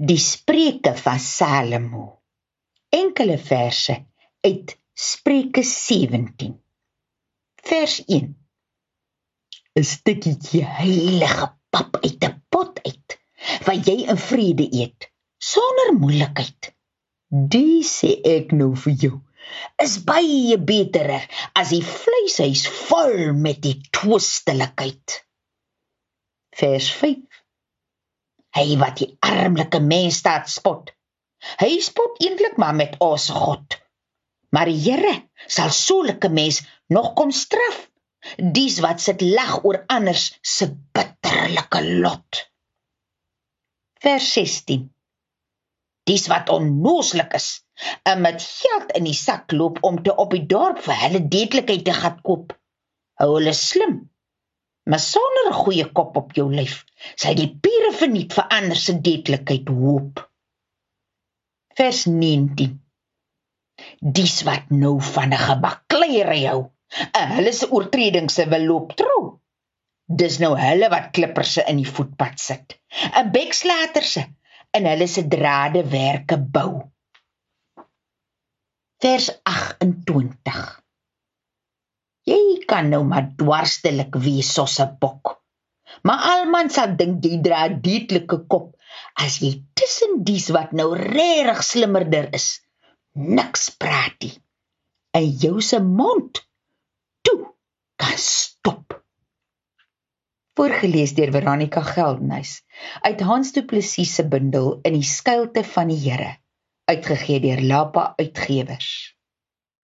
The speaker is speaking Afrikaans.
Die Spreuke van Salomo. Enkele verse uit Spreuke 17. Vers 1. 'n Stukkie heilige pap uit 'n pot uit, wat jy in vrede eet, sonder moeilikheid. Die sê ek nou vir jou, is baie beter as die vleishuis vol met die twistelikheid. Vers 5 hy wat die armelike mens staat spot. Hy spot eintlik maar met ons God. Maar die Here sal sulke mens nog kom straf. Dis wat sit lag oor anders se bitterlike lot. Vers 16. Dis wat onnooslik is, en met geld in die sak loop om te op die dorp vir hulle deedlikheid te gaan koop. Hou hulle slim maar sonder 'n goeie kop op jou lyf, sal die verniet vir ander se deedlikheid hoop. Vers 19. Dis wat nou van 'n gebakleierery hou, en hulle se oortredings se wil loop trou. Dis nou hulle wat klippers in die voetpad sit, 'n bekslaterse en hulle se drade werke bou. Vers 28 kan nou maar dwarstelik wees soos 'n bok. Maar almal sal dink jy dra 'n dietlike kop as jy tussen dies wat nou regtig slimmerder is, niks praat nie. En jou se mond toe kan stop. Voorgeles deur Veronica Geldnys uit Hans Du Plessis se bundel in die skuilte van die Here uitgegee deur Lapa Uitgewers.